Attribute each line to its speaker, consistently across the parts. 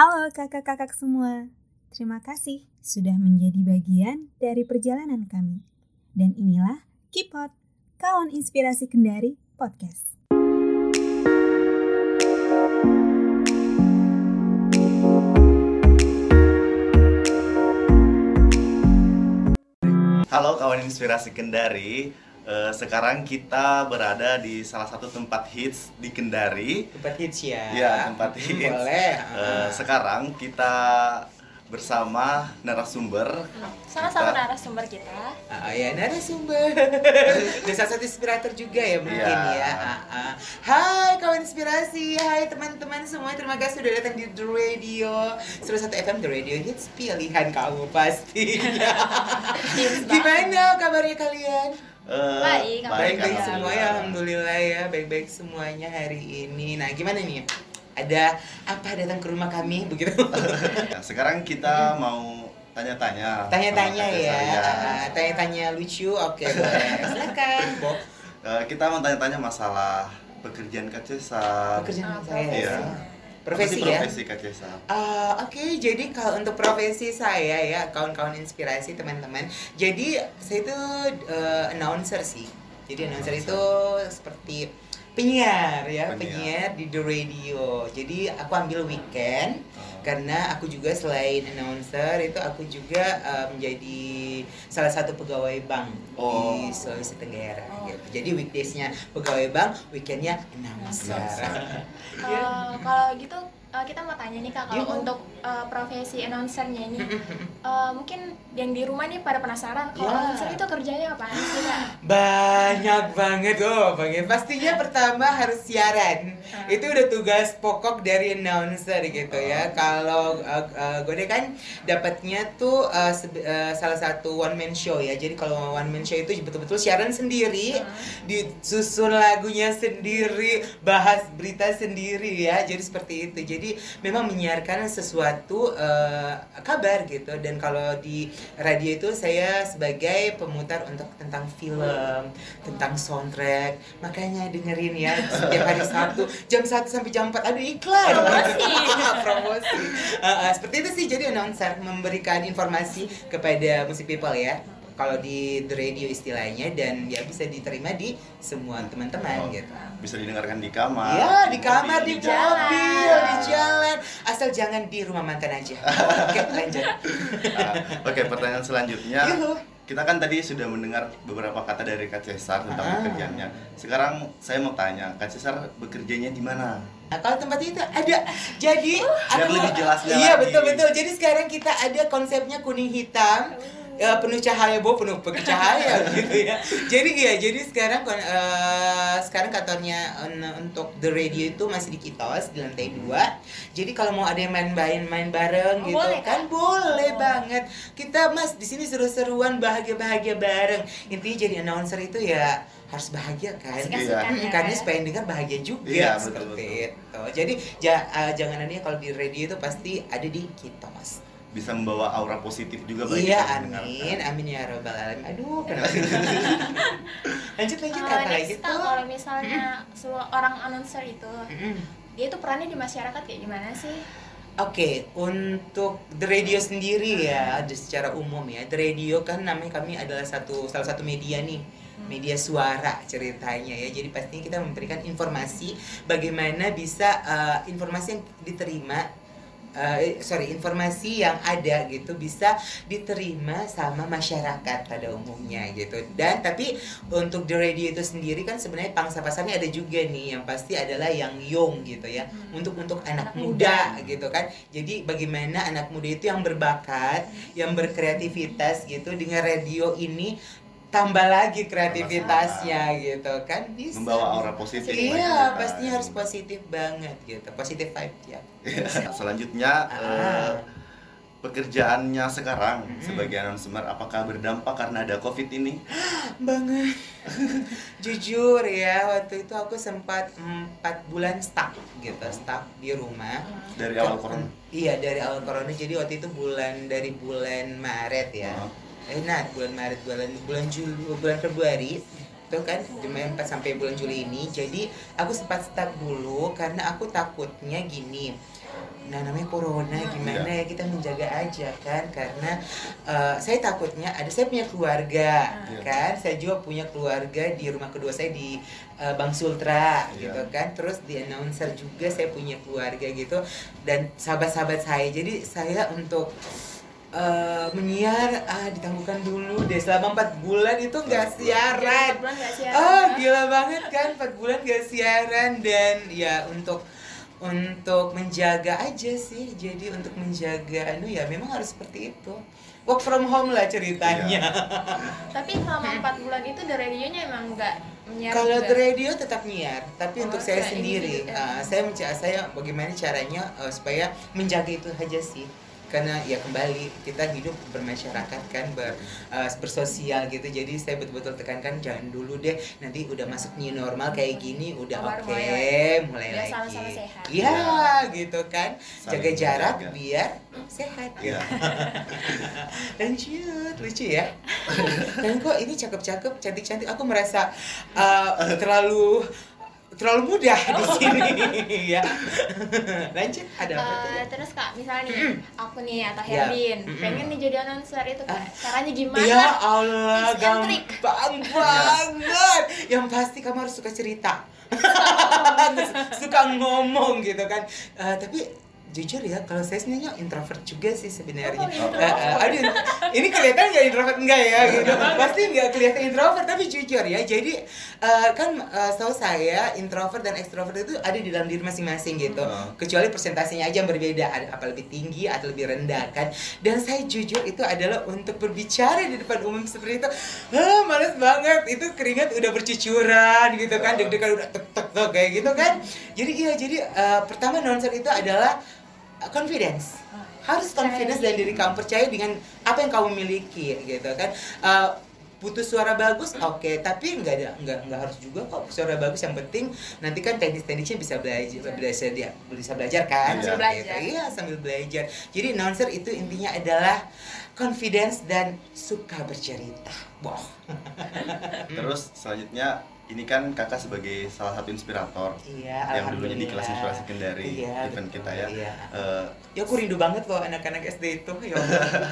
Speaker 1: Halo kakak-kakak semua. Terima kasih sudah menjadi bagian dari perjalanan kami. Dan inilah Kipot, kawan inspirasi Kendari Podcast.
Speaker 2: Halo kawan inspirasi Kendari. Eh, sekarang kita berada di salah satu tempat hits di Kendari.
Speaker 3: tempat hits ya
Speaker 2: Ya, tempat hits.
Speaker 3: boleh
Speaker 2: Eh, sekarang kita bersama narasumber.
Speaker 4: Sama-sama
Speaker 2: Kita-
Speaker 4: narasumber kita.
Speaker 3: Ah, ya narasumber dan salah satu inspirator juga ya mungkin
Speaker 2: Iya.
Speaker 3: ya Ah, ah. Hai kawan inspirasi Hai teman-teman semua Terima kasih sudah datang di The Radio 101 FM The Radio Hits Pilihan kamu pastinya Gimana kabarnya kalian?
Speaker 2: Eh,
Speaker 4: Baik,
Speaker 3: Baik-baik
Speaker 4: Alhamdulillah.
Speaker 3: semua ya Alhamdulillah ya Baik-baik semuanya hari ini Nah gimana nih? Ada apa datang ke rumah kami begitu?
Speaker 2: Ya, sekarang kita mau tanya-tanya.
Speaker 3: Tanya-tanya ya. Ah, Tanya-tanya lucu Oke boleh Silakan Bob
Speaker 2: Eh, kita mau tanya-tanya masalah pekerjaan Kak.
Speaker 3: Pekerjaan saya
Speaker 2: Iya.
Speaker 3: Profesi ya?
Speaker 2: Profesi Kak Cesar.
Speaker 3: Ah, Oke, jadi kalau untuk profesi saya ya, kawan-kawan inspirasi teman-teman. Jadi saya itu eh, announcer sih. Jadi announcer itu seperti penyiar ya,
Speaker 2: Penyiar.
Speaker 3: penyiar di the radio. Jadi aku ambil weekend
Speaker 2: Oh.
Speaker 3: Karena aku juga selain announcer itu aku juga eh, menjadi salah satu pegawai bank
Speaker 2: Oh.
Speaker 3: di Sulawesi Tenggara
Speaker 4: Oh.
Speaker 3: gitu. Jadi weekdaysnya pegawai bank, weekendnya announcer.
Speaker 4: Eh, kalau gitu eh, kita mau tanya nih kak, kalau
Speaker 3: Iya.
Speaker 4: untuk eh, profesi announcernya ini, eh, mungkin yang di rumah nih pada penasaran kalau
Speaker 3: Iya.
Speaker 4: announcer itu kerjanya apa sih kak?
Speaker 3: Banyak banget oh, banget. Pastinya pertama harus siaran.
Speaker 4: Hmm.
Speaker 3: Itu udah tugas pokok dari announcer gitu ya. Kalau uh, uh, gue kan dapatnya tuh uh, uh, salah satu one man show ya. Jadi kalau one man show itu betul-betul siaran sendiri, disusun lagunya sendiri, bahas berita sendiri ya. Jadi seperti itu. Jadi memang menyiarkan sesuatu uh, kabar gitu. Dan kalau di radio itu saya sebagai pemutar untuk tentang film, tentang soundtrack. Makanya dengerin ya setiap hari Sabtu jam 1 sampai jam 4 aduh iklan.
Speaker 4: Promosi.
Speaker 3: Promosi. Uh, uh, seperti itu sih jadi announcer memberikan informasi kepada musik people ya. Kalau di the radio istilahnya dan ya bisa diterima di semua
Speaker 2: Oh.
Speaker 3: teman-teman gitu.
Speaker 2: Bisa didengarkan di kamar.
Speaker 3: Iya, di kamar, di
Speaker 4: jalan.
Speaker 3: mobil, di jalan. Asal jangan di rumah mantan aja. Oke, lanjut.
Speaker 2: Ah, Oke, pertanyaan selanjutnya.
Speaker 3: Yuhu.
Speaker 2: Kita kan tadi sudah mendengar beberapa kata dari Kak Cesar tentang
Speaker 3: Ah.
Speaker 2: pekerjaannya. Sekarang saya mau tanya, Kak Cesar bekerjanya di mana?
Speaker 3: Nah, kalau tempat itu ada jadi
Speaker 2: Biar lebih jelasnya
Speaker 3: Iya
Speaker 2: lagi.
Speaker 3: betul betul. Jadi sekarang kita ada konsepnya kuning hitam. Ya, penuh cahaya bu penuh penuh cahaya gitu ya jadi iya jadi sekarang eh, sekarang kantornya eh, untuk the radio itu masih di Kitos di lantai dua jadi kalau mau ada yang main-main main bareng
Speaker 4: Oh,
Speaker 3: gitu
Speaker 4: boleh,
Speaker 3: kan
Speaker 4: Kak?
Speaker 3: boleh
Speaker 4: Oh.
Speaker 3: banget kita mas di sini seru-seruan bahagia-bahagia bareng intinya jadi announcer itu ya harus bahagia kan
Speaker 4: Asik-asikan
Speaker 3: Mm,
Speaker 4: ya.
Speaker 3: karena supaya yang dengar bahagia juga
Speaker 2: Iya, betul,
Speaker 3: seperti
Speaker 2: betul.
Speaker 3: itu. Jadi ja, uh, janganannya kalau di radio itu pasti ada di Kitos.
Speaker 2: Bisa membawa aura positif juga bagi
Speaker 3: Iya, amin,
Speaker 2: mendengarkan.
Speaker 3: amin ya robbal alamin. Aduh, kenapa? lanjut lanjut
Speaker 4: Eh,
Speaker 3: apa lagi tuh?
Speaker 4: kalau misalnya seorang announcer itu, dia itu perannya di masyarakat kayak gimana sih?
Speaker 3: Oke, untuk the radio sendiri ya, di- secara umum ya, the radio kan namanya kami adalah satu salah satu media nih, media suara ceritanya ya. Jadi pastinya kita memberikan informasi bagaimana bisa uh, informasi yang diterima eh, sorry informasi yang ada gitu bisa diterima sama masyarakat pada umumnya gitu dan tapi untuk the radio itu sendiri kan sebenarnya pangsa pasarnya ada juga nih yang pasti adalah yang young gitu ya
Speaker 4: Hmm.
Speaker 3: untuk untuk anak,
Speaker 4: Anak
Speaker 3: muda,
Speaker 4: muda.
Speaker 3: gitu kan jadi bagaimana anak muda itu yang berbakat yang berkreativitas gitu dengan radio ini tambah lagi kreativitasnya gitu kan bisa
Speaker 2: Membawa aura positif
Speaker 3: iya pastinya harus positif banget gitu positif vibe ya
Speaker 2: Selanjutnya
Speaker 3: Ah.
Speaker 2: eh, pekerjaannya sekarang
Speaker 3: Mm-mm.
Speaker 2: sebagai announcer apakah berdampak karena ada covid ini?
Speaker 3: banget jujur ya waktu itu aku sempat empat bulan stuck gitu stuck di rumah
Speaker 2: Dari awal corona.
Speaker 3: iya dari awal corona jadi waktu itu bulan dari bulan Maret ya
Speaker 2: Oh.
Speaker 3: Eh nah bulan Maret bulan bulan Juli bulan Februari gitu kan Jemaah pas sampai bulan Juli ini. Jadi aku sempat stuck dulu karena aku takutnya gini nah namanya corona gimana ya kita menjaga aja kan? Karena eh, saya takutnya ada saya punya keluarga
Speaker 2: Iya.
Speaker 3: kan saya juga punya keluarga di rumah kedua saya di eh, Bang Sultra
Speaker 2: Iya.
Speaker 3: gitu kan. Terus di announcer juga saya punya keluarga gitu dan sahabat-sahabat saya. Jadi saya untuk eh, menyiar ah ditangguhkan dulu deh. Selama empat bulan itu nggak siaran.
Speaker 4: Bulan.
Speaker 3: Oh gila banget kan 4 bulan gak siaran. Dan ya untuk untuk menjaga aja sih. Jadi untuk menjaga anu ya memang harus seperti itu. Work from home lah ceritanya.
Speaker 4: Tapi selama empat bulan itu di radionya emang nggak menyiar
Speaker 3: kalau di radio tetap nyiar tapi
Speaker 4: Oh,
Speaker 3: untuk saya sendiri uh,
Speaker 4: ya.
Speaker 3: saya menca- saya bagaimana caranya uh, supaya menjaga itu aja sih karena ya kembali kita hidup bermasyarakat kan ber, uh, bersosial gitu. Jadi saya betul-betul tekankan jangan dulu deh nanti udah masuk new normal kayak gini udah oke
Speaker 4: mulai
Speaker 3: mulai, lagi.
Speaker 4: sama-sama sehat.
Speaker 3: iya gitu kan. Jaga jarak biar sehat.
Speaker 2: Iya.
Speaker 3: lanjut lucu ya. Dan kok ini cakep-cakep cantik-cantik. Aku merasa uh, terlalu terlalu mudah di sini ya lanjut ada apa
Speaker 4: Eh, terus kak, misalnya nih aku nih atau
Speaker 3: Ya.
Speaker 4: Herbin
Speaker 3: Mm-mm.
Speaker 4: pengen nih jadi announcer itu kak,
Speaker 3: Ah.
Speaker 4: caranya gimana?
Speaker 3: Ya Allah, gampang banget. Yang pasti kamu harus suka cerita, suka ngomong gitu kan. Eh, tapi jujur ya, kalau saya sebenarnya introvert juga sih sebenarnya.
Speaker 4: Oh.
Speaker 3: Eh, eh, aduh, ini kelihatan nggak introvert enggak ya gitu? Pasti nggak kelihatan introvert, tapi jujur ya. Jadi eh, kan eh, setahu saya introvert dan extrovert itu ada di dalam diri masing-masing gitu.
Speaker 2: Hmm.
Speaker 3: Kecuali persentasenya aja yang berbeda, ada apa lebih tinggi atau lebih rendah kan. Dan saya jujur itu adalah untuk berbicara di depan umum seperti itu, ah, males banget. Itu keringat udah bercucuran gitu kan, deg-degan udah tek tek tek kayak gitu kan. Jadi iya, jadi eh, pertama nonsen itu adalah uh, confidence. Harus confidence dan diri. kamu percaya dengan apa yang kamu miliki gitu kan. Uh, butuh suara bagus oke. Tapi nggak ada nggak nggak harus juga kok suara bagus. Yang penting nanti kan teknis-teknisnya bisa belajar bisa dia bisa belajar kan
Speaker 2: Iya.
Speaker 4: Sambil belajar.
Speaker 3: Gitu. iya sambil belajar. Jadi announcer itu intinya adalah confidence dan suka bercerita. Boh
Speaker 2: Terus selanjutnya ini kan kakak sebagai salah satu inspirator
Speaker 3: iya
Speaker 2: yang dulunya di kelas inspirasi kendari
Speaker 3: Iya,
Speaker 2: event
Speaker 3: betul,
Speaker 2: kita ya.
Speaker 3: iya.
Speaker 2: Eh,
Speaker 3: ya aku rindu banget loh anak-anak SD itu ya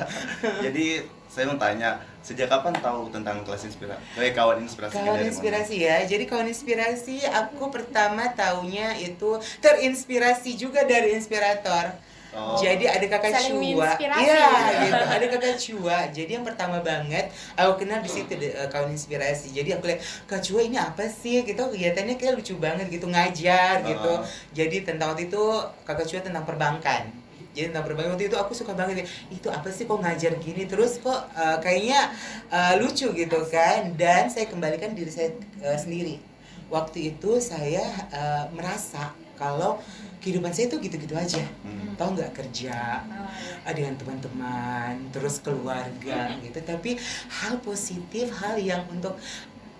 Speaker 2: jadi saya mau tanya sejak kapan tahu tentang kelas inspirasi kayak kawan inspirasi
Speaker 3: Kawan
Speaker 2: Kendari,
Speaker 3: inspirasi ya. Jadi kawan inspirasi aku pertama taunya itu terinspirasi juga dari inspirator.
Speaker 2: Oh.
Speaker 3: Jadi ada kakak
Speaker 4: Saling
Speaker 3: Cua. Iya, gitu. Ada kakak Cua. Jadi yang pertama banget aku kenal di situ eh, kawan inspirasi. Jadi aku lihat Kak Cua ini apa sih? Gitu kegiatannya kayak lucu banget gitu ngajar gitu.
Speaker 2: Oh.
Speaker 3: Jadi tentang waktu itu kakak Cua tentang perbankan. Jadi tentang perbankan waktu itu aku suka banget ya. Itu apa sih kok ngajar gini terus kok eh, kayaknya eh, lucu gitu kan. Dan saya kembalikan diri saya eh, sendiri. Waktu itu saya eh, merasa kalau kehidupan saya itu gitu-gitu aja.
Speaker 2: Hmm.
Speaker 3: Tahu nggak kerja,
Speaker 4: Oh,
Speaker 3: dengan teman-teman, terus keluarga gitu. Tapi hal positif, hal yang untuk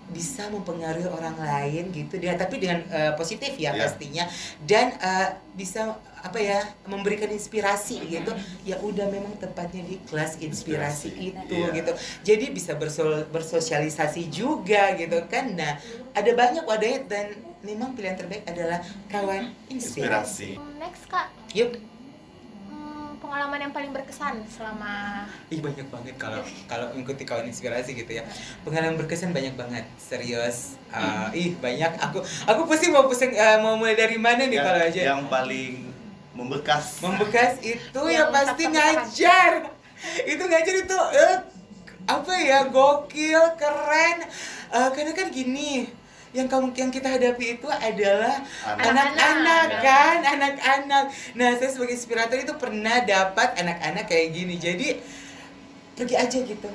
Speaker 3: bisa mempengaruhi orang lain gitu dia tapi dengan eh, positif ya
Speaker 2: Iya.
Speaker 3: pastinya dan eh, bisa apa ya memberikan inspirasi gitu ya udah memang tepatnya di kelas inspirasi,
Speaker 2: Inspirasi,
Speaker 3: itu
Speaker 2: iya.
Speaker 3: gitu jadi bisa bersol- bersosialisasi juga gitu kan nah ada banyak wadahnya dan memang pilihan terbaik adalah kawan inspirasi
Speaker 2: inspirasi
Speaker 4: Next kak,
Speaker 3: yuk
Speaker 4: hmm, pengalaman yang paling berkesan selama
Speaker 3: Ih banyak banget kalau kalau mengikuti kawan inspirasi gitu ya. Pengalaman berkesan banyak banget, serius. Ah, ih banyak. Aku aku pasti mau pusing eh, mau mulai dari mana nih
Speaker 2: yang,
Speaker 3: kalau aja.
Speaker 2: yang paling membekas
Speaker 3: Membekas itu ya
Speaker 4: Yang
Speaker 3: pasti
Speaker 4: tetap
Speaker 3: ngajar. Itu ngajar itu eh, apa ya gokil, keren. Eh, karena kan gini, yang kamu yang kita hadapi itu adalah
Speaker 2: Anak.
Speaker 3: anak-anak kan, anak-anak. Nah, saya sebagai inspirator itu pernah dapat anak-anak kayak gini. Jadi pergi aja gitu.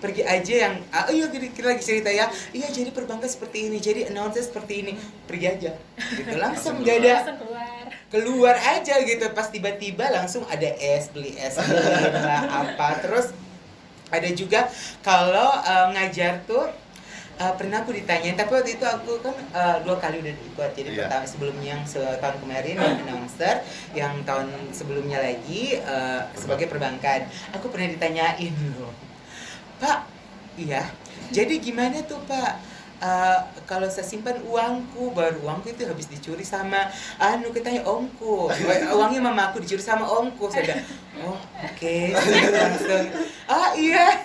Speaker 3: Pergi aja yang ah, iya kita, kita lagi cerita ya. Iya, jadi perbankan seperti ini, jadi announcer seperti ini. Pergi aja. Gitu langsung gak ada
Speaker 4: keluar
Speaker 3: aja gitu. Pas tiba-tiba langsung ada es beli es beli lah, apa. Terus ada juga kalau eh, ngajar tuh eh, pernah aku ditanyain tapi waktu itu aku kan eh, dua kali udah ikut. Jadi
Speaker 2: Iya.
Speaker 3: pertama sebelumnya yang setahun kemarin yang announcer yang tahun sebelumnya lagi eh, sebagai perbankan. Aku pernah ditanyain loh pak iya jadi gimana tuh pak "Eh, kalau saya simpan uangku baru uangku itu habis dicuri sama anu katanya omku. Uangnya mamaku dicuri sama omku. Saya bilang, oh oke. Saya langsung ah iya.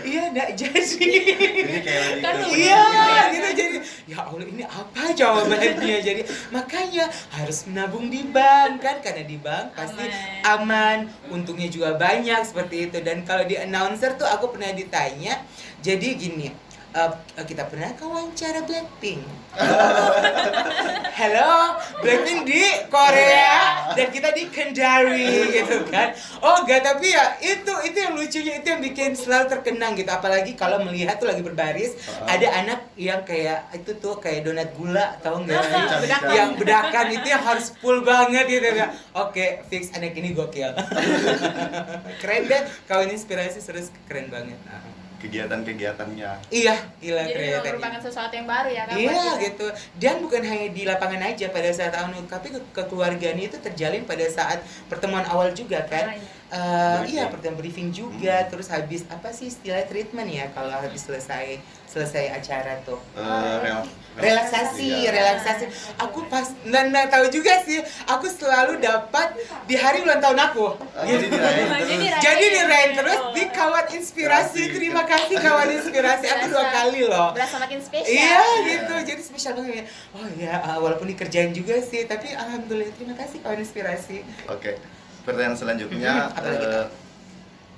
Speaker 3: Iya enggak jadi.
Speaker 2: Ini kayak lebih
Speaker 4: Kan
Speaker 2: ke-
Speaker 3: Iya, gitu jadi. Ya Allah ini apa jawabannya? Jadi makanya harus menabung di bank kan? Karena di bank pasti aman, untungnya juga banyak seperti itu. Dan kalau di announcer tuh aku pernah ditanya jadi gini eh, kita pernah ke wawancara Blackpink. Halo, Blackpink di Korea dan kita di Kendari gitu kan. Oh enggak tapi ya itu itu yang lucunya itu yang bikin selalu terkenang gitu apalagi kalau melihat tuh lagi berbaris ada anak yang kayak itu tuh kayak donat gula tahu nggak?
Speaker 2: Bedakan.
Speaker 3: yang bedakan itu yang harus full banget gitu ya. Oke, fix anak ini gokil. keren deh, kawin inspirasi serius keren banget. Nah.
Speaker 2: Kegiatan-kegiatannya.
Speaker 3: Iya, gila
Speaker 4: Jadi merupakan sesuatu yang baru ya kan
Speaker 3: Iya gitu. Dan bukan hanya di lapangan aja pada saat anu, tapi ke kekeluargaan itu terjalin pada saat pertemuan awal juga kan.
Speaker 4: Ah, iya.
Speaker 3: Eh,
Speaker 2: Briefing.
Speaker 3: iya pertemuan briefing juga, terus habis apa sih istilah treatment ya kalau habis selesai selesai acara tuh.
Speaker 2: Eh, rel-
Speaker 3: relaksasi,
Speaker 2: Iya.
Speaker 3: relaksasi. Aku pas nah tahu juga sih, aku selalu dapat di hari ulang tahun aku.
Speaker 2: Oh, jadi dirayain terus.
Speaker 4: Jadi dirayain.
Speaker 3: Dirayain terus di kawan inspirasi.
Speaker 2: Inspirasi.
Speaker 3: Terima kasih kawan inspirasi. Aku dua kali loh.
Speaker 4: Berasa makin spesial.
Speaker 3: Iya gitu, jadi spesial banget. Oh ya, uh, walaupun dikerjain juga sih, tapi alhamdulillah terima kasih kawan inspirasi.
Speaker 2: Oke. Pertanyaan selanjutnya eh,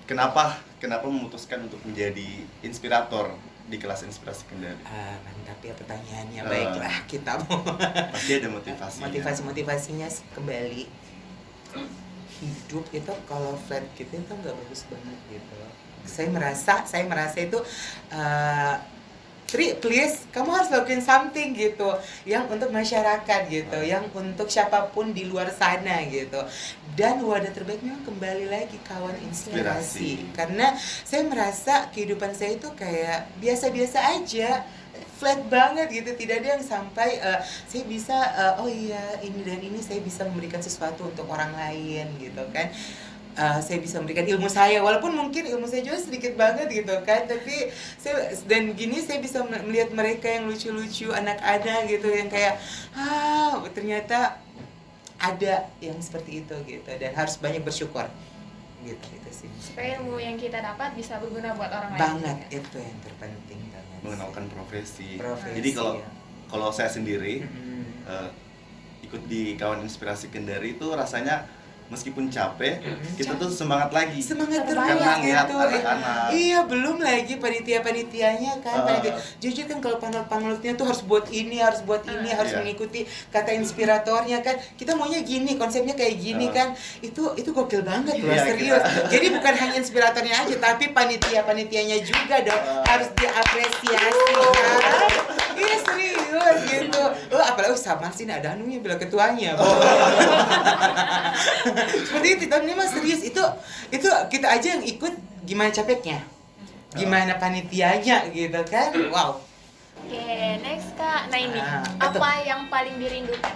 Speaker 2: kenapa kenapa memutuskan untuk menjadi inspirator di kelas inspirasi Kendari?
Speaker 3: Ah, mantap ya pertanyaannya.
Speaker 2: Eh.
Speaker 3: Baiklah, kita mau
Speaker 2: Pasti ada motivasinya.
Speaker 3: motivasi motivasinya kembali hidup itu kalau flat gitu itu nggak bagus banget gitu. Saya merasa, saya merasa itu uh, Tri, please, kamu harus lakuin something gitu, yang untuk masyarakat gitu, yang untuk siapa pun di luar sana gitu. Dan wadah terbaik memang kembali lagi kawan inspirasi,
Speaker 2: Inspirasi.
Speaker 3: karena saya merasa kehidupan saya itu kayak biasa-biasa aja, flat banget gitu, tidak ada yang sampai eh, saya bisa, eh, oh iya ini dan ini saya bisa memberikan sesuatu untuk orang lain gitu kan. Uh, saya bisa memberikan ilmu saya walaupun mungkin ilmu saya juga sedikit banget gitu kan tapi saya dan gini saya bisa me- melihat mereka yang lucu-lucu anak-anak gitu yang kayak ah ternyata ada yang seperti itu gitu dan harus banyak bersyukur gitu gitu sih
Speaker 4: Supaya ilmu yang kita dapat bisa berguna buat orang lain.
Speaker 3: banget itu yang terpenting banget
Speaker 2: mengenalkan profesi.
Speaker 3: Profesi,
Speaker 2: Jadi kalau
Speaker 3: ya.
Speaker 2: kalau saya sendiri
Speaker 3: Mm-mm.
Speaker 2: eh, ikut di kawan inspirasi Kendari itu rasanya meskipun capek,
Speaker 3: Mhm.
Speaker 2: kita tuh semangat lagi.
Speaker 3: semangat terus
Speaker 2: Karena ngeliat
Speaker 3: gitu
Speaker 2: anak-anak.
Speaker 3: iya belum lagi panitia panitianya kan
Speaker 2: Ah.
Speaker 3: panitia jujur kan kalau panel panelnya tuh harus buat ini harus buat ini harus
Speaker 2: Iya.
Speaker 3: mengikuti kata inspiratornya kan kita maunya gini konsepnya kayak gini
Speaker 2: Ah.
Speaker 3: kan itu itu gokil banget loh
Speaker 2: Iya,
Speaker 3: serius
Speaker 2: kita-
Speaker 3: jadi bukan hanya inspiratornya aja tapi panitia panitianya juga dong
Speaker 2: Ah.
Speaker 3: harus diapresiasi kan iya serius gitu. Oh apalagi oh, sama sih ada anunya bilang ketuanya. Seperti itu tapi memang serius. Itu itu kita aja yang ikut gimana capeknya. Gimana panitianya gitu kan. Wow
Speaker 4: Oke, next Kak. Nah ini,
Speaker 3: Ah,
Speaker 4: apa yang paling dirindukan?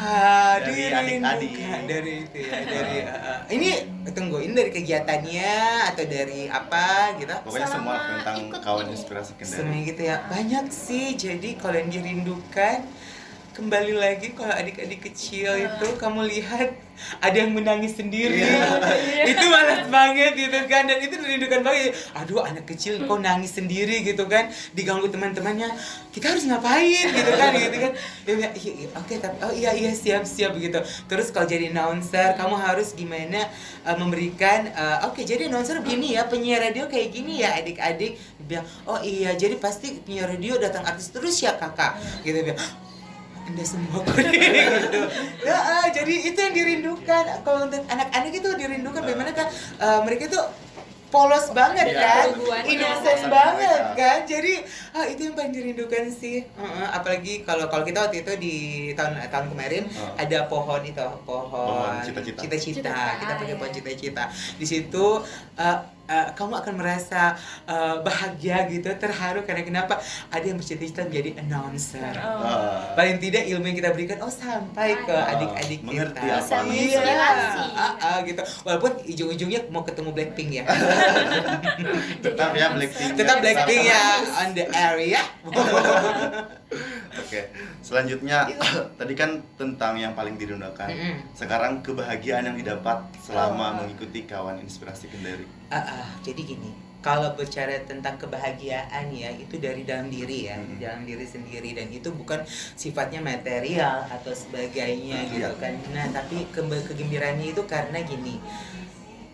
Speaker 3: Ah,
Speaker 2: Dari
Speaker 3: dirindukan.
Speaker 2: adik-adik.
Speaker 3: dari itu ya dari ah, ini tunggu ini dari kegiatannya atau dari apa gitu
Speaker 2: Pokoknya semua tentang kawan inspirasi Kendari.
Speaker 3: semuanya gitu ya banyak sih jadi kalau yang dirindukan kembali lagi kalau adik-adik kecil itu kamu lihat ada yang menangis sendiri. Itu malas banget gitu kan dan itu dirindukan banget. Aduh anak kecil kok nangis sendiri gitu kan diganggu teman-temannya kita harus ngapain? gitu kan gitu kan. Bilang, "Iya, iya, oke tapi oh iya iya siap siap gitu. Terus kalau jadi announcer kamu harus gimana uh, memberikan uh, oke jadi announcer begini ya penyiar radio kayak gini ya adik-adik. Dia bilang oh iya jadi pasti penyiar radio datang artis terus ya kakak. Gitu Dia bilang anda semua kok gitu. Ya, ah, jadi itu yang dirindukan. Kalau untuk anak-anak itu dirindukan bagaimana kan eh, mereka itu polos banget
Speaker 2: Iya.
Speaker 3: kan, innocent banget
Speaker 2: mereka.
Speaker 3: kan. Jadi ah, itu yang paling dirindukan sih. Heeh, apalagi kalau kalau kita waktu itu di tahun tahun kemarin
Speaker 2: Oh.
Speaker 3: ada pohon itu pohon
Speaker 2: cita-cita.
Speaker 3: Kita pakai
Speaker 4: ya.
Speaker 3: pohon cita-cita. Di situ eh, eh, kamu akan merasa eh, bahagia gitu, terharu karena kenapa ada yang bercita-cita menjadi announcer
Speaker 4: Oh.
Speaker 2: Ah,
Speaker 3: paling tidak ilmu yang kita berikan oh sampai ke adik-adik
Speaker 2: Mengerti
Speaker 3: kita
Speaker 2: apa yang
Speaker 3: iya. Ah, ah, gitu walaupun ujung-ujungnya mau ketemu Blackpink ya
Speaker 2: tetap ya Blackpink
Speaker 3: tetap Blackpink ya on the area
Speaker 2: Oke, selanjutnya tadi kan tentang yang paling dirindukan.
Speaker 3: Mm-mm.
Speaker 2: Sekarang kebahagiaan yang didapat selama
Speaker 4: Oh.
Speaker 2: mengikuti kawan inspirasi Kendari.
Speaker 3: Ah, ah, jadi gini, kalau bicara tentang kebahagiaan ya itu dari dalam diri ya,
Speaker 2: Mm-mm.
Speaker 3: dalam diri sendiri dan itu bukan sifatnya material atau sebagainya gitu
Speaker 2: Iya.
Speaker 3: kan. Nah, tapi ke- kegembiraannya itu karena gini,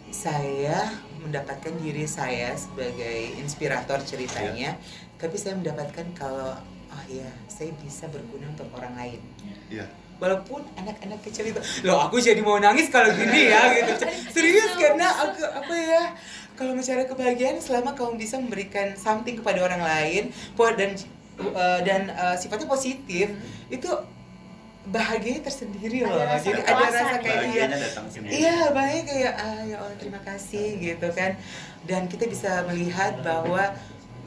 Speaker 3: saya mendapatkan diri saya sebagai inspirator ceritanya, tapi saya mendapatkan kalau oh ya saya bisa berguna untuk orang lain.
Speaker 2: Iya.
Speaker 3: Walaupun anak-anak kecil itu, loh aku jadi mau nangis kalau gini ya gitu. Serius karena aku apa ya? Kalau bicara kebahagiaan selama kamu bisa memberikan something kepada orang lain dan uh, dan uh, sifatnya positif itu bahagianya tersendiri
Speaker 4: Ada
Speaker 3: loh.
Speaker 4: rasa
Speaker 3: Jadi ada rasa kayak iya. Iya, baik kayak ah ya Allah terima kasih gitu kan. Dan kita bisa melihat bahwa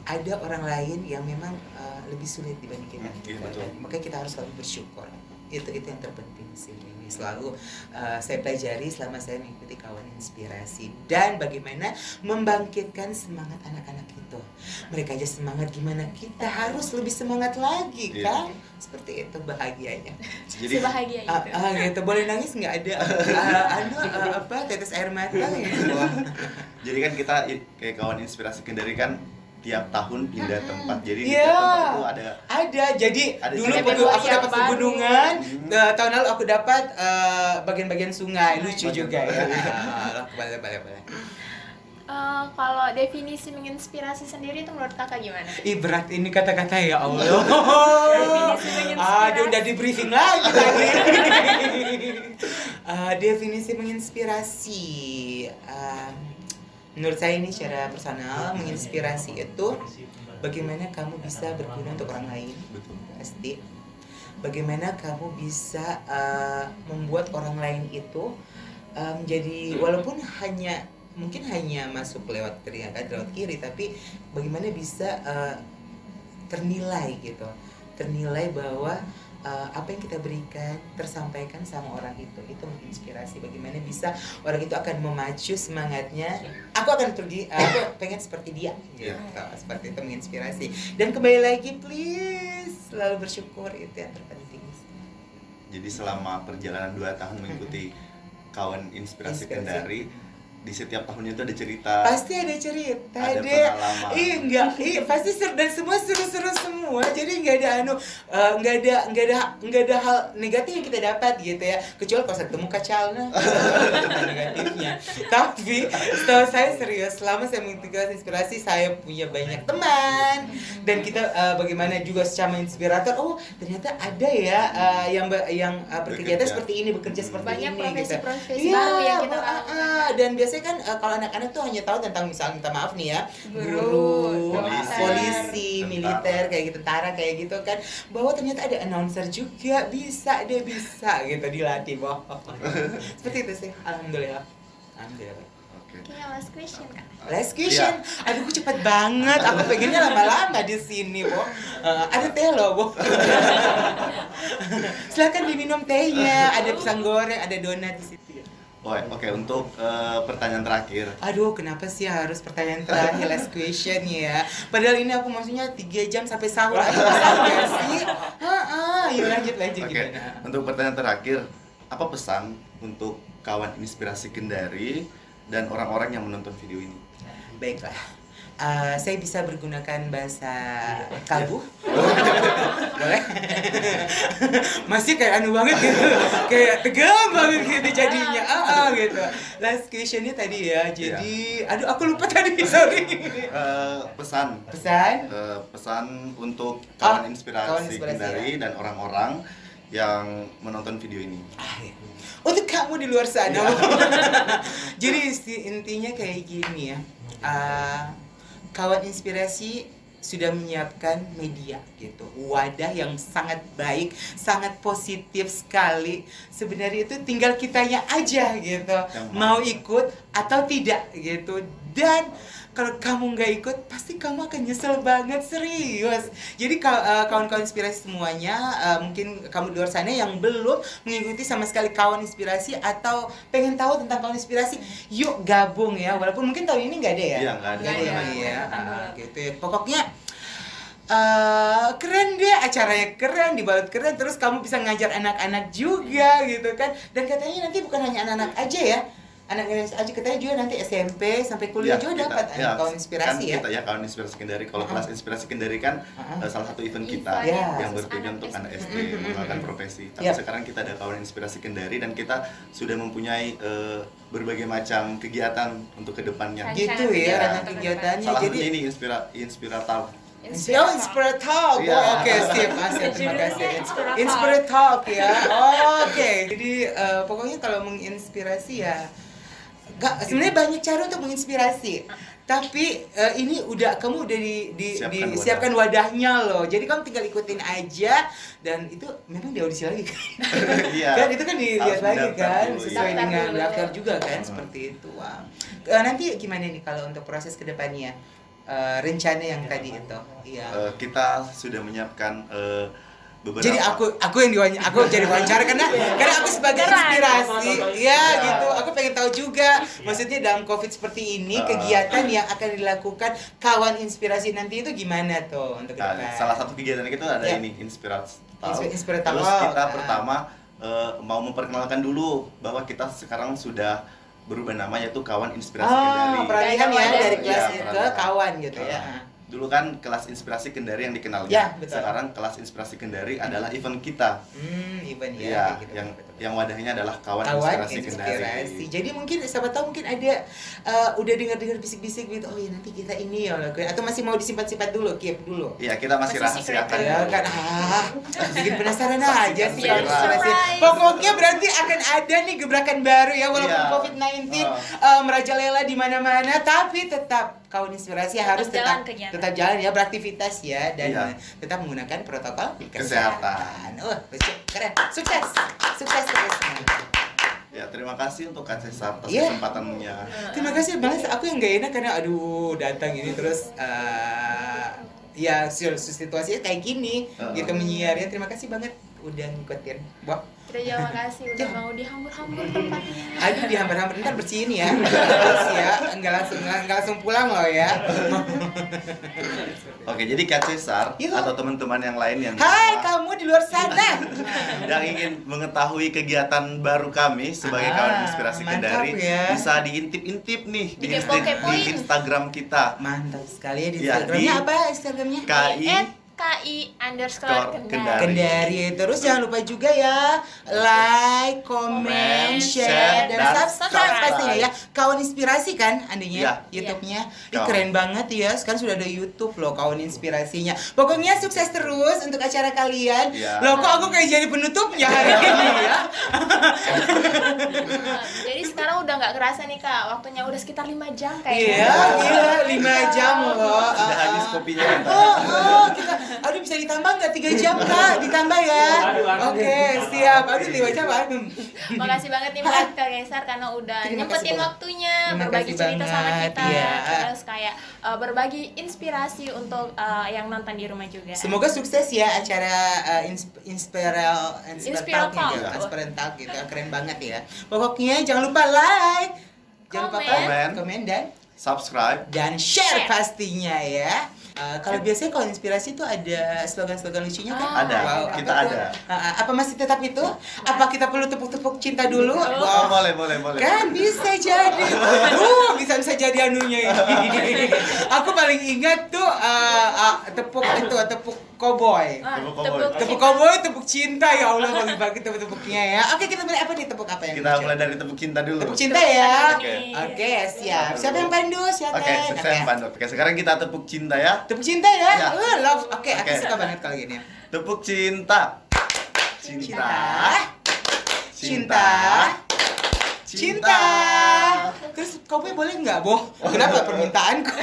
Speaker 3: ada orang lain yang memang uh, lebih sulit dibanding kita.
Speaker 2: Hmm, iya,
Speaker 3: gitu
Speaker 2: betul.
Speaker 3: kan. Makanya kita harus selalu bersyukur. Itu itu yang terpenting sih. Ini selalu uh, saya pelajari selama saya mengikuti kawan inspirasi dan bagaimana membangkitkan semangat anak-anak itu. Mereka aja semangat gimana kita harus lebih semangat lagi
Speaker 2: Iya.
Speaker 3: kan? Seperti itu bahagianya.
Speaker 2: Jadi
Speaker 4: Sebahagia
Speaker 3: Ah,
Speaker 4: itu.
Speaker 3: ah, gitu boleh nangis nggak ada ah, anu ah, apa tetes air mata gitu
Speaker 2: jadi kan kita kayak kawan inspirasi Kendari kan tiap tahun pindah tempat. Jadi di
Speaker 3: Iya.
Speaker 2: tiap tempat itu ada
Speaker 3: ada jadi
Speaker 2: Ada
Speaker 3: dulu waktu aku dapat pegunungan
Speaker 2: Hmm.
Speaker 3: eh, tahun lalu aku dapat eh, bagian-bagian sungai lucu juga ya boleh boleh boleh
Speaker 4: Eh, kalau definisi menginspirasi sendiri itu menurut kakak gimana?
Speaker 3: Ih berat ini kata-kata ya Allah.
Speaker 4: Definisi menginspirasi.
Speaker 3: Aduh udah di briefing lagi tadi. Eh, definisi menginspirasi. Menurut saya ini secara personal menginspirasi itu bagaimana kamu bisa berguna untuk orang lain
Speaker 2: betul.
Speaker 3: pasti. Bagaimana kamu bisa eh, membuat orang lain itu eh, menjadi walaupun hanya mungkin hanya masuk lewat kiri kan lewat kiri tapi bagaimana bisa eh, ternilai gitu ternilai bahwa eh, apa yang kita berikan tersampaikan sama orang itu itu menginspirasi. Bagaimana bisa orang itu akan memacu semangatnya. Aku akan pergi eh, aku pengen seperti dia. Gitu
Speaker 2: Iya.
Speaker 3: seperti itu menginspirasi. Dan kembali lagi please selalu bersyukur itu yang terpenting.
Speaker 2: Jadi selama perjalanan 2 tahun mengikuti kawan inspirasi,
Speaker 3: Inspirasi.
Speaker 2: Kendari di setiap tahunnya itu ada cerita.
Speaker 3: pasti ada cerita
Speaker 2: Ada
Speaker 3: deh
Speaker 2: pengalaman.
Speaker 3: Ih enggak, ih pasti seru dan semua seru-seru semua. Jadi nggak ada anu, nggak ada nggak ada nggak ada hal negatif yang kita dapat gitu ya. Kecuali kalau ketemu kacalnya negatifnya. Tapi setahu saya serius, selama saya mengikuti kelas inspirasi saya punya banyak teman dan kita eh, bagaimana juga secara inspirator. Oh ternyata ada ya eh, yang yang eh, berkegiatan
Speaker 2: Bekerja.
Speaker 3: seperti ini, bekerja seperti
Speaker 4: Banyak
Speaker 3: ini gitu.
Speaker 4: profesi-profesi
Speaker 3: Iya,
Speaker 4: baru yang kita lakukan.
Speaker 3: ah. dan biasanya kan eh, kalau anak-anak tuh hanya tahu tentang misalnya minta maaf nih ya,
Speaker 4: Guru,
Speaker 3: polisi,
Speaker 2: tentara.
Speaker 3: militer kayak gitu, tentara kayak gitu kan, bahwa ternyata ada announcer juga bisa dia bisa gitu dilatih boh. Seperti itu sih, alhamdulillah. Alhamdulillah.
Speaker 2: Oke.
Speaker 4: Oke, last question kak.
Speaker 3: Last question. Aduh, kok cepet banget. Aku pengennya lama-lama di sini, Bo. Eh, ada teh loh, Bo. Silakan diminum tehnya. Ada pisang goreng, ada donat di situ.
Speaker 2: Oh, Oke, untuk eh, pertanyaan terakhir.
Speaker 3: Aduh, kenapa sih harus pertanyaan terakhir last question ya? Padahal ini aku maksudnya 3 jam sampai sahur aja nggak sih? Heeh, yuk lanjut lanjut
Speaker 2: Oke,
Speaker 3: gimana?
Speaker 2: untuk pertanyaan terakhir, apa pesan untuk kawan inspirasi Kendari dan orang-orang yang menonton video ini?
Speaker 3: Baiklah. Eh, saya bisa bergunakan bahasa kalbu. Boleh? Masih kayak anu banget gitu. Kayak tegang banget gitu jadinya. Ah, ah, gitu. Last questionnya tadi ya. Jadi aduh aku lupa tadi sorry.
Speaker 2: Eh, pesan.
Speaker 3: Pesan?
Speaker 2: Eh, pesan untuk
Speaker 3: Ah,
Speaker 2: kawan inspirasi,
Speaker 3: kawan inspirasi,
Speaker 2: Kendari dan orang-orang yang menonton video ini.
Speaker 3: Ah, ya. Untuk kamu di luar sana. Jadi isti- intinya kayak gini ya. Ah, kawan inspirasi sudah menyiapkan media gitu. Wadah yang sangat baik sangat positif sekali. Sebenarnya itu tinggal kitanya aja gitu.
Speaker 2: Yang mau.
Speaker 3: mau ikut atau tidak gitu dan kalau kamu nggak ikut pasti kamu akan nyesel banget serius. Jadi eh, kawan-kawan inspirasi semuanya eh, mungkin kamu di luar sana yang belum mengikuti sama sekali kawan inspirasi atau pengen tahu tentang kawan inspirasi yuk gabung ya. Walaupun mungkin tahun ini nggak ada ya?
Speaker 2: Iya, nggak ada.
Speaker 3: nggak ada ya.
Speaker 4: Dulu.
Speaker 3: gitu ya. Pokoknya eh keren deh acaranya keren dibalut keren terus kamu bisa ngajar anak-anak juga gitu kan. Dan katanya nanti bukan hanya anak-anak aja ya anak aja katanya juga nanti SMP sampai kuliah
Speaker 2: Ya,
Speaker 3: juga
Speaker 2: kita-
Speaker 3: dapat
Speaker 2: ya,
Speaker 3: kawan inspirasi
Speaker 2: kan
Speaker 3: ya
Speaker 2: kita ya kawan inspirasi kendari kalau
Speaker 3: Uh-uh.
Speaker 2: kelas inspirasi kendari kan eh, salah satu event
Speaker 4: Event
Speaker 2: kita
Speaker 3: ya,
Speaker 2: yang bertujuan
Speaker 4: anak
Speaker 2: untuk
Speaker 4: SD.
Speaker 2: anak SD
Speaker 3: Mm-mm.
Speaker 2: menggunakan profesi tapi
Speaker 3: Yap.
Speaker 2: sekarang kita ada kawan inspirasi kendari dan kita sudah mempunyai eh, berbagai macam kegiatan untuk ke
Speaker 4: depannya
Speaker 3: gitu ya
Speaker 4: depan.
Speaker 3: kegiatannya
Speaker 2: salah
Speaker 3: jadi
Speaker 2: satunya ini inspira inspiratal
Speaker 3: Oh, Inspire Talk.
Speaker 2: Iya.
Speaker 3: Oh, Oke, sip. Ah, sip. Terima kasih.
Speaker 4: Talk
Speaker 3: ya. Oh, Oke. Jadi eh, pokoknya kalau menginspirasi ya Gak, sebenarnya banyak cara untuk menginspirasi. Tapi eh, ini udah kamu udah di, di,
Speaker 2: Siapkan
Speaker 3: disiapkan wadahnya loh. Jadi kamu tinggal ikutin aja dan itu memang di audisi lagi kan.
Speaker 2: iya
Speaker 3: kan itu kan dilihat
Speaker 2: Harus
Speaker 3: lagi kan
Speaker 2: dulu,
Speaker 3: sesuai
Speaker 4: iya.
Speaker 3: dengan
Speaker 4: Daftar
Speaker 3: juga kan
Speaker 2: Hmm.
Speaker 3: seperti itu. Wah. Eh, nanti gimana nih kalau untuk proses ke depannya? Eh, rencana yang tadi itu. Iya.
Speaker 2: Eh, kita sudah menyiapkan eh, beberapa
Speaker 3: Jadi aku aku yang diwawancara, aku jadi wawancara karena karena aku sebagai
Speaker 4: Keren.
Speaker 3: inspirasi, ya
Speaker 2: Iya.
Speaker 3: gitu. Aku pengen tahu juga, maksudnya dalam covid seperti ini
Speaker 2: Ah.
Speaker 3: kegiatan yang akan dilakukan kawan inspirasi nanti itu gimana tuh untuk
Speaker 2: Nah, salah satu kegiatan kita ada
Speaker 3: Ya.
Speaker 2: ini inspirasi
Speaker 3: Inspi- Inspiratal.
Speaker 2: Terus kita
Speaker 3: Ah.
Speaker 2: pertama eh, mau memperkenalkan dulu bahwa kita sekarang sudah berubah nama yaitu kawan inspirasi kendari.
Speaker 3: peralihan ya
Speaker 4: Iya,
Speaker 3: dari kelas
Speaker 2: iya,
Speaker 3: ke kawan gitu ya.
Speaker 2: Ah. Dulu kan kelas inspirasi kendari yang dikenalnya.
Speaker 3: Ya, betul.
Speaker 2: Sekarang kelas inspirasi kendari adalah event kita.
Speaker 3: Hmm, event ya.
Speaker 2: Iya,
Speaker 3: kayak gitu.
Speaker 2: yang yang wadahnya adalah kawan,
Speaker 3: kawan
Speaker 2: inspirasi,
Speaker 3: inspirasi.
Speaker 2: kendari.
Speaker 3: Jadi mungkin siapa tahu mungkin ada uh, udah dengar-dengar bisik-bisik gitu. Oh ya nanti kita ini ya lakuin. atau masih mau disimpan-simpan dulu, keep dulu.
Speaker 2: Iya, kita masih
Speaker 4: Masih
Speaker 2: rahasiakan.
Speaker 3: Ya kan ah, bikin penasaran aja sih
Speaker 4: surprise.
Speaker 3: Pokoknya berarti akan ada nih gebrakan baru ya walaupun
Speaker 2: Iya.
Speaker 3: COVID-19
Speaker 2: Oh.
Speaker 3: uh, merajalela di mana-mana tapi tetap kawan inspirasi
Speaker 4: Tetap
Speaker 3: harus
Speaker 4: jalan
Speaker 3: tetap
Speaker 4: kegiatan.
Speaker 3: tetap jalan ya beraktivitas ya dan
Speaker 2: Iya.
Speaker 3: uh, tetap menggunakan protokol
Speaker 2: Kesehatan.
Speaker 3: Oh, keren. Sukses. Sukses terus.
Speaker 2: Ya, terima kasih untuk Kak Cesar atas
Speaker 3: Iya.
Speaker 2: kesempatannya.
Speaker 3: Terima kasih banget. Aku yang gak enak karena aduh datang ini terus eh, ya si- situasinya kayak gini
Speaker 2: Uh.
Speaker 3: gitu menyiarnya. Terima kasih banget udah ngikutin. Wah,
Speaker 4: Kita juga makasih udah mau dihambur-hambur tempatnya.
Speaker 3: aduh dihambar-hambar ntar bersihin ya. Terus ya, nggak langsung nggak langsung pulang loh ya.
Speaker 2: Oke, jadi Kak Cesar
Speaker 3: Iya.
Speaker 2: atau teman-teman yang lain yang
Speaker 3: Hai kamu di luar sana.
Speaker 2: yang ingin mengetahui kegiatan baru kami sebagai
Speaker 3: Ah,
Speaker 2: kawan inspirasi
Speaker 3: mantap
Speaker 2: Kendari
Speaker 3: ya.
Speaker 2: bisa diintip-intip nih di, Insta- di
Speaker 4: kepoin.
Speaker 2: Instagram kita
Speaker 3: Mantap sekali ya di
Speaker 2: Ya,
Speaker 3: Instagramnya
Speaker 2: di-
Speaker 3: apa Instagramnya?
Speaker 2: KI
Speaker 4: At KI underscore kendari.
Speaker 3: Kendari terus jangan lupa juga ya like, comment, share,
Speaker 2: share,
Speaker 3: dan
Speaker 2: dan
Speaker 3: subscribe
Speaker 2: subscribe.
Speaker 3: pastinya ya. Kawan inspirasi kan andanya
Speaker 2: Iya.
Speaker 3: YouTube-nya. Ih,
Speaker 2: Kawan.
Speaker 3: keren banget ya. Sekarang sudah ada YouTube loh kawan inspirasinya. Pokoknya sukses terus untuk acara kalian.
Speaker 2: Iya.
Speaker 3: Loh kok aku kayak jadi penutupnya hari ini ya?
Speaker 4: Nah, Jadi sekarang udah nggak kerasa nih kak, waktunya udah sekitar 5 jam kayaknya.
Speaker 3: Iya, iya, 5 jam loh.
Speaker 2: sudah
Speaker 3: Ah,
Speaker 2: habis kopinya.
Speaker 3: Oh, oh, kita, aduh bisa ditambah nggak tiga jam kak? Ditambah ya? Oke, siap. Aduh lima jam, aduh.
Speaker 4: Makasih banget nih buat Kak Geser karena udah
Speaker 3: Terima
Speaker 4: nyempetin
Speaker 3: kasih banget.
Speaker 4: waktunya
Speaker 3: Terima
Speaker 4: berbagi cerita sama
Speaker 3: banget,
Speaker 4: kita,
Speaker 3: iya.
Speaker 4: terus kayak uh, berbagi inspirasi untuk uh, yang nonton di rumah juga.
Speaker 3: Semoga sukses ya acara uh, insp inspiral
Speaker 4: Inspiral
Speaker 3: Talk
Speaker 4: Talk.
Speaker 3: gitu, Inspiral Talk gitu, keren banget ya. Pokoknya jangan lupa like, jangan lupa
Speaker 4: Komen.
Speaker 3: komen, komen dan
Speaker 2: Subscribe.
Speaker 3: dan share
Speaker 4: Share.
Speaker 3: pastinya ya. Uh, kalau biasanya kalau inspirasi itu ada slogan-slogan lucunya kan?
Speaker 4: Ah,
Speaker 2: Ada,
Speaker 3: Wow,
Speaker 2: kita
Speaker 3: apa
Speaker 2: ada.
Speaker 3: tuh? Uh, apa masih tetap itu? Apa kita perlu tepuk-tepuk cinta dulu?
Speaker 2: Oh,
Speaker 3: Wow.
Speaker 2: boleh, boleh, boleh.
Speaker 3: Kan bisa jadi. Uh, bisa bisa jadi anunya ini. Aku paling ingat tuh uh, uh, tepuk itu tepuk koboi.
Speaker 4: Ah,
Speaker 2: Tepuk koboi.
Speaker 3: Tepuk tepuk cinta ya Allah bagi bagi tepuk tepuknya ya. Oke kita mulai apa nih tepuk apa yang
Speaker 2: Kita
Speaker 3: lucu?
Speaker 2: mulai dari tepuk cinta dulu.
Speaker 3: tepuk cinta ya.
Speaker 2: Oke.
Speaker 3: Oke siap. Siapa yang pandu? Siapa?
Speaker 2: Oke, saya Pandu. Oke, sekarang kita tepuk cinta ya.
Speaker 3: Tepuk cinta ya.
Speaker 2: Ya.
Speaker 3: Uh, love. Oke, aku
Speaker 2: Oke.
Speaker 3: suka banget kalau gini.
Speaker 2: Tepuk cinta. Cinta.
Speaker 3: Cinta. Cinta. Cinta. Terus cowboy boleh nggak, Boh? Kenapa permintaanku?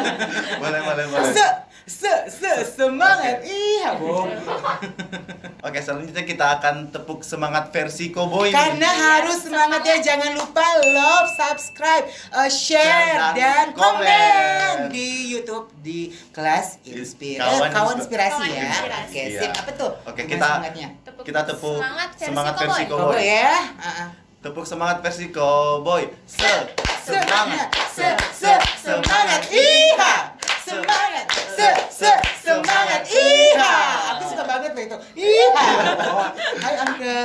Speaker 2: boleh boleh boleh
Speaker 3: se se se semangat. Iya boh
Speaker 2: oke. Selanjutnya kita akan tepuk semangat versi Cowboy
Speaker 3: karena harus semangat ya jangan lupa love subscribe uh, share
Speaker 2: Dan-
Speaker 3: dan, komen.
Speaker 2: komen.
Speaker 3: di YouTube di kelas inspirasi.
Speaker 2: Kawan
Speaker 3: kawan,
Speaker 2: inspi-
Speaker 3: inspirasi
Speaker 4: Kawan
Speaker 3: ya
Speaker 4: inspirasi.
Speaker 3: oke
Speaker 2: Iya.
Speaker 3: sip apa tuh
Speaker 2: Oke, kita-
Speaker 3: semangatnya?
Speaker 4: Tepuk
Speaker 2: kita tepuk
Speaker 4: semangat versi
Speaker 2: semangat.
Speaker 4: Cowboy.
Speaker 3: ya. Uh-uh.
Speaker 2: tepuk semangat versi Cowboy. Se
Speaker 3: semangat. se se semangat. Iha! semangat semangat iha. Aku suka banget itu. Iha. Hai angga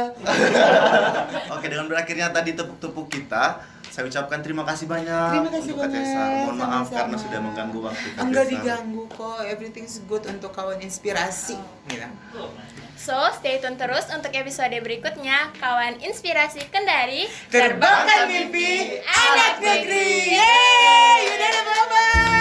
Speaker 2: Oke, dengan berakhirnya tadi tepuk-tepuk kita, saya ucapkan terima kasih banyak
Speaker 3: terima kasih
Speaker 2: untuk
Speaker 3: banyak.
Speaker 2: Kak Tessa. Mohon
Speaker 3: Sama-sama.
Speaker 2: maaf karena sudah mengganggu waktu Kak
Speaker 3: Enggak diganggu kok, everything is good untuk kawan inspirasi.
Speaker 4: So, stay tune terus untuk episode berikutnya Kawan Inspirasi Kendari
Speaker 3: Terbangkan Mimpi Anak Negeri. Yeay, udah bye-bye.